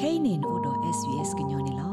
kainin odo svs gnyone lo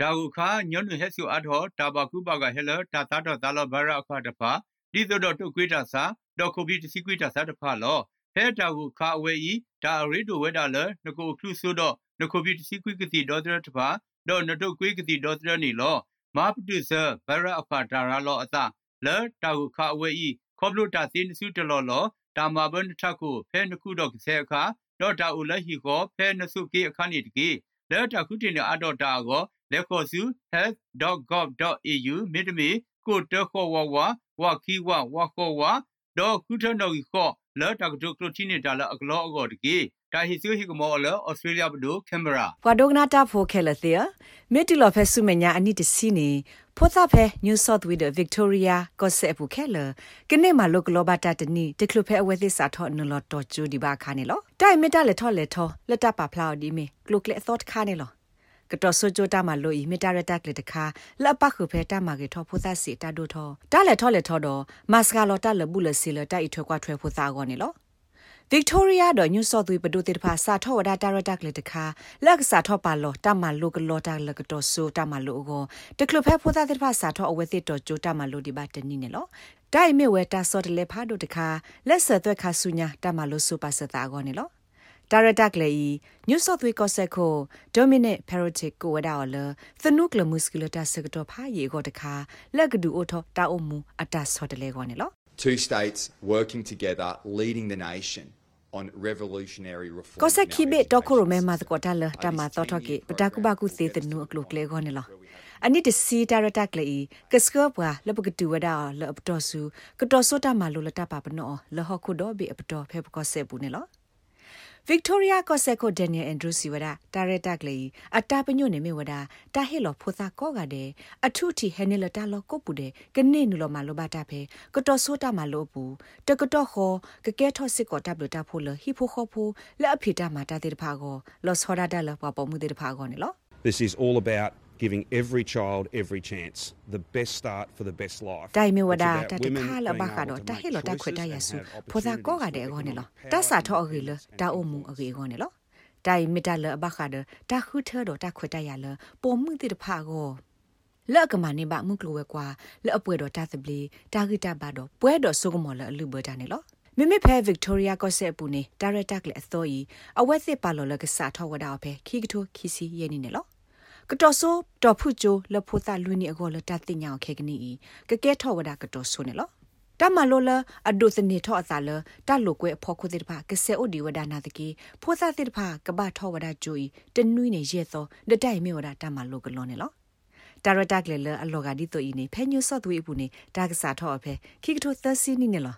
ဒါဟုခါညွန်းဟက်ဆူအထောတာဘကုဘကဟဲလတာတာတော့တာလဘရအခါတဖာဒီတော့တုတ်ကွေးတာစာတော့ခုပြီးတစီကွေးတာစာတဖာလောဟဲတာဟုခါအဝဲဤဒါရီတိုဝဲတာလနကိုခလူဆိုတော့နကိုပြီးတစီကွေးကတိတော့တဲ့တဖာတော့နတုတ်ကွေးကတိတော့တဲ့နီလောမပတုစဘရအခါတာရလောအသာလဲတာဟုခါအဝဲဤခေါပလိုတာစင်းစုတလောလောတာမဘန်ထခုဖဲနခုတော့ကဆဲအခါ တော့တာဦးလက်ဟီကိုဖဲနစုကေအခါနေတကေလဲတာခုတင်အတော့တာကိုလက်ခေါ်စု health.gov.au မြစ်တမီကိုတခေါ်ဝဝဝခီဝဝခေါ်ဝဒေါ်ခုထနော်ခေါ် လဲတာကဒုကလိုတီနေတာလအကလောအကောတကေတာဟီဆူဟီကမောလဩစတြေးလျဘဒိုကင်မရာဘွာဒိုဂနာတာဖိုခဲလသေမီတီလော်ဖဲဆုမညာအနိတစီနီဖောသဖဲ New South Wales Victoria ကိုဆေပူခဲလကနေမလောကလောဘတာတနီတကလဖဲအဝဲသစာထောနလောတော်ကျူဒီဘာခါနေလောတိုင်မီတာလက်ထောလက်ထောလက်တပါဖလာဒီမီကလုကလက်သော့ခါနေလော ကတော်ဆိုကြတာမလို့ဤမီတာရတက်လေတခါလက်ပတ်ခုဖဲတမကေထောဖုသစီတာဒိုထောတာလက်ထောလက်ထောတော့မတ်စကာလောတာလဘူးလစီလတိုက်ထွဲကွာထွဲဖုသာကောနေလော Victoria တော့ New South Wales ပဒုတိတဖာစာထောဝဒတာရတက်လေတခါလက်စာထောပါလောတမလုကလောတာလကတော်ဆိုတမလုကိုတကလဖဲဖိုသာတိတဖာစာထောအဝဲတိတော်ကြိုတမလုဒီပါတနိနေလောတိုင်မေဝဲတာစောတလေဖာဒုတခါလက်ဆက်သွက်ခါဆုညာတမလုဆိုပါစတာကောနေလော ဒါရတက်လေီ New South Wales ကောဆက်ကို Dominic Perotic ကိုဝဒါော်လသနုကလမုစကလတာစကတော့ဖာရေကိုတခါလက်ကဒူအိုထောတာအုံမူအတဆော့တလေကောနေလော Two states working together leading the nation on revolutionary reform ကောဆက်ခိဘေတော့ကိုရမဲမတ်ကောတာလတာမတော်ထော့ကေပတာကုဘကုသေးတနုအကလုကလေကောနေလောအနိတစီတာရတက်လေကစကဘွာလပကတူဝဒါလပတော်စုကတော်စတာမလိုလတာပါပနောလဟခုတော့ဘေအပတော်ဖေပကောဆက်ဘူးနေလော Victoria Koseko Daniel Andrew Siwada Director ကလေးအတာပညွနေမေဝဒတာဟေလောဖိုသာကောကတဲ့အထုတီဟဲနေလတာလောကုတ်ပူတဲ့ကနေနူလောမလောဘတာဖေကတော်ဆိုတာမလောပူတကတော်ခောကကဲထော့စစ်ကောတပ်လတာဖိုလဟီဖိုခောဖိုလက်အဖေတာမာတာတဲ့တဖာကောလောဆောဒါဒါလပပမှုတဲ့တဖာကောနေလော This is all about giving every child every chance the best start for the best life တိုင်မဝဒတာတခါလဘခါတော့တဟေလတခွတ်တရဆူဖောသာကောကတဲ့ကောနေလောတဆာထောအဂေလတာအုံမူအဂေကောနေလောတိုင်မီတလဘခါဒတာခုထတော့တခွတ်တရလပုံမှုတိတဖာကောလက်ကမနေပါမှုကလဝဲကွာလက်အပွဲတော့တာသပလီတာဂီတာပါတော့ပွဲတော့စုကမော်လအလူဘတာနေလောမိမိဖဲဗစ်တိုးရီယာကော့ဆက်ပူနေဒါရက်တက်လေအသောဤအဝက်စစ်ပါလော်လကစားထောဝဒါဖဲခီကထိုခီစီယနေနေလော ကတော်ဆိုတော်ဖုချိုလဖိုတာလူနီအကောလတတိညာခေကနီကကဲထောဝဒကတော်ဆိုနေလောတမလောလအဒုစနေထောအသာလတလုကွဲအဖို့ခုတိတဖာကဆေအိုဒီဝဒနာတကီဖိုသာတိတဖာကဘာထောဝဒဂျူဤတနွိနေရဲသောဒတိုင်မေဝဒတမလောကလောနေလောတာရတက်လေလအလောကဒီတိုဤနေဖဲညုဆော့သွေးဘူးနေတာကစားထောအဖဲခိကထိုသစီနီနေလော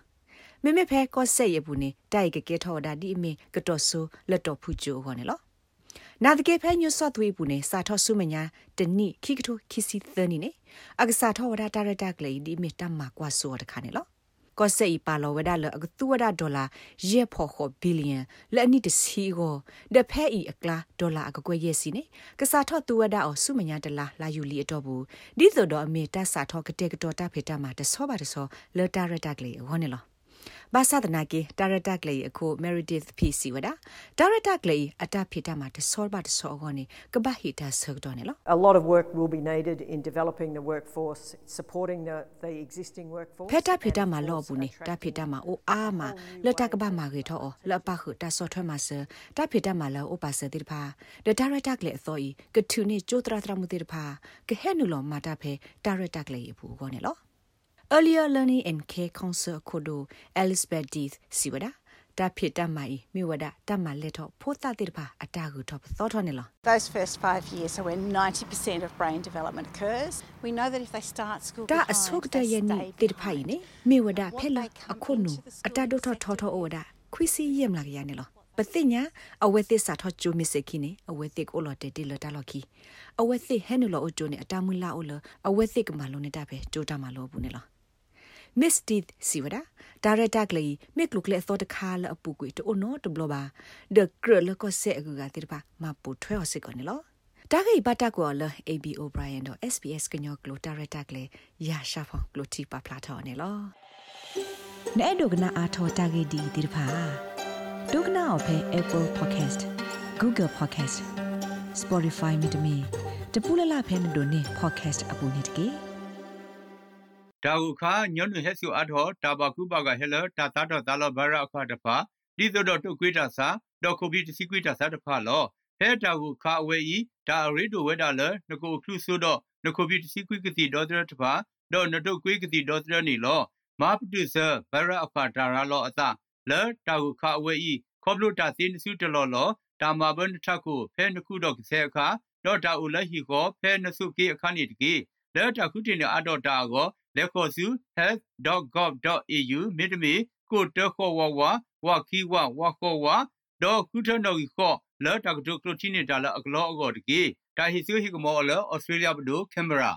မေမေဖဲကောဆက်ရဘူးနေတိုက်ကကဲထောဝဒဒီအမေကတော်ဆိုလက်တော်ဖူချိုဟောနေလော နာဒကေဖဲညွဆော့သွေးဘူးနေစာထောဆုမညာတနိခိကထိုခိစီသနီနေအကစာထောဝဒတာရတာကလေးဒီမီတမကွာဆိုတခါနေလောကောစေပါလောဝဒလအကတူဝဒဒေါ်လာရေဖို့ခေါ်ဘီလီယံလက်အနိတစီကိုဒဖဲဤအကလာဒေါ်လာအကကွဲရဲ့စီနေကစားထော့တူဝဒအောဆုမညာတလာလာယူလီအတော့ဘူးဒီဆိုတော့အမေတဆာထော့ကတဲ့ကတော်တာဖေတာမှာတဆောပါတဆောလတာရတာကလေးဝနေလော ဘာသာဒနာကေတာရတက်လေအခု Meredith PC ဝဒတာရတက်လေအတဖိတမှာတဆောဘတ်ဆောဂောနေကဘာဟီတာဆောက်တော့နေလော A lot of work will be needed in developing the workforce supporting the the existing workforce ဖက်တာဖိတမှာလောဘူးနေတာဖိတမှာအိုအားမှာလတကဘာမှာကေတော့လပခုတာဆောထွဲမှာစတာဖိတမှာလောဥပါစတိတဖာဒတာရတက်လေအစောဤကထုနေကျိုးတရတရမှုတိတဖာကဟဲနူလောမာတာဖေတာရတက်လေဘူးကောနေလော Earlier Learning and Care Council ခိုဒို Elizabeth Deeth စီဝဒတာဖြစ်တမိုင်မိဝဒတမလက်တော့ဖိုးတာတိတပါအတာကူတော့သောထောနေလော Those first 5 years are when 90% of brain development occurs. We know that if they start school တာအဆုကတရနီတိတဖိုင်နေမိဝဒဖဲလာအခုနုအတာဒိုထောထောထောအိုဒခွီစီယမ်လာရနေလောပတိညာအဝဲသစ်စာထောချူမစ်စခိနေအဝဲသစ်ကိုလော်တေတီလတာလော်ခီအဝဲသစ်ဟဲနူလောအိုတိုနေအတာမူလာအိုလအဝဲသစ်ကမလုံးနေတာပဲကြိုတာမလို့ဘူးနေလော Miss Teeth Siwada Director Glei Mik Lukle Thot Khala Apu Kwi To No To Bloba The Krul Ko Se Agu Ga Tirpa Ma Pu Thwe Ho Se Ko Ne Lo တာဂိဘတာကောလ AB O'Brien တော့ SBS ကညောကလိုတာရတက်လေရာရှာဖောကလိုတီပါဖလာထော်နေလောနဲ့ဒုကနာအာထောတာဂိဒီဒီဖာဒုကနာအဖဲ Apple Podcast Google Podcast Spotify မြေတမီတပူလလဖဲနေတို့နေ podcast အပူနေတကေ ဒါဟုခါညွန်းဟက်ဆူအထောတာဘကုဘကဟဲလတာတာတော့တာလဘရအခါတဖာဒီဆိုတော့တုတ်ကွေးတာစာတော့ကိုဘီတစီကွေးတာစာတဖာလောဟဲတာဟုခါအဝဲဤဒါရီတိုဝဲတာလနကိုခလူဆိုတော့နကိုဘီတစီကွေးကတိတော့တဲ့တဖာတော့နတုတ်ကွေးကတိတော့တဲ့နီလောမပတုဆဘရအခါတာရလောအတာလဲတာဟုခါအဝဲဤခေါပလိုတာစင်းစုတလောလောတာမဘန်ထခုဖဲနခုတော့ကဆဲအခါတော့တာဦးလက်ဟီကိုဖဲနစုကေအခါနေတကေလဲတာခုတင်အတော့တာကို လက်ခေါ်စု health.gov.au မြေတမီကိုတခေါ်ဝဝဝခီဝဝခေါ်ဝဒေါ်ခုထနော်ကြီးခေါ်လဲတာကတုကလိုတီနေတာလအကလောအကောတကေတာဟီဆူဟီကမောလဩစတြေးလျဘဒိုကင်မရာ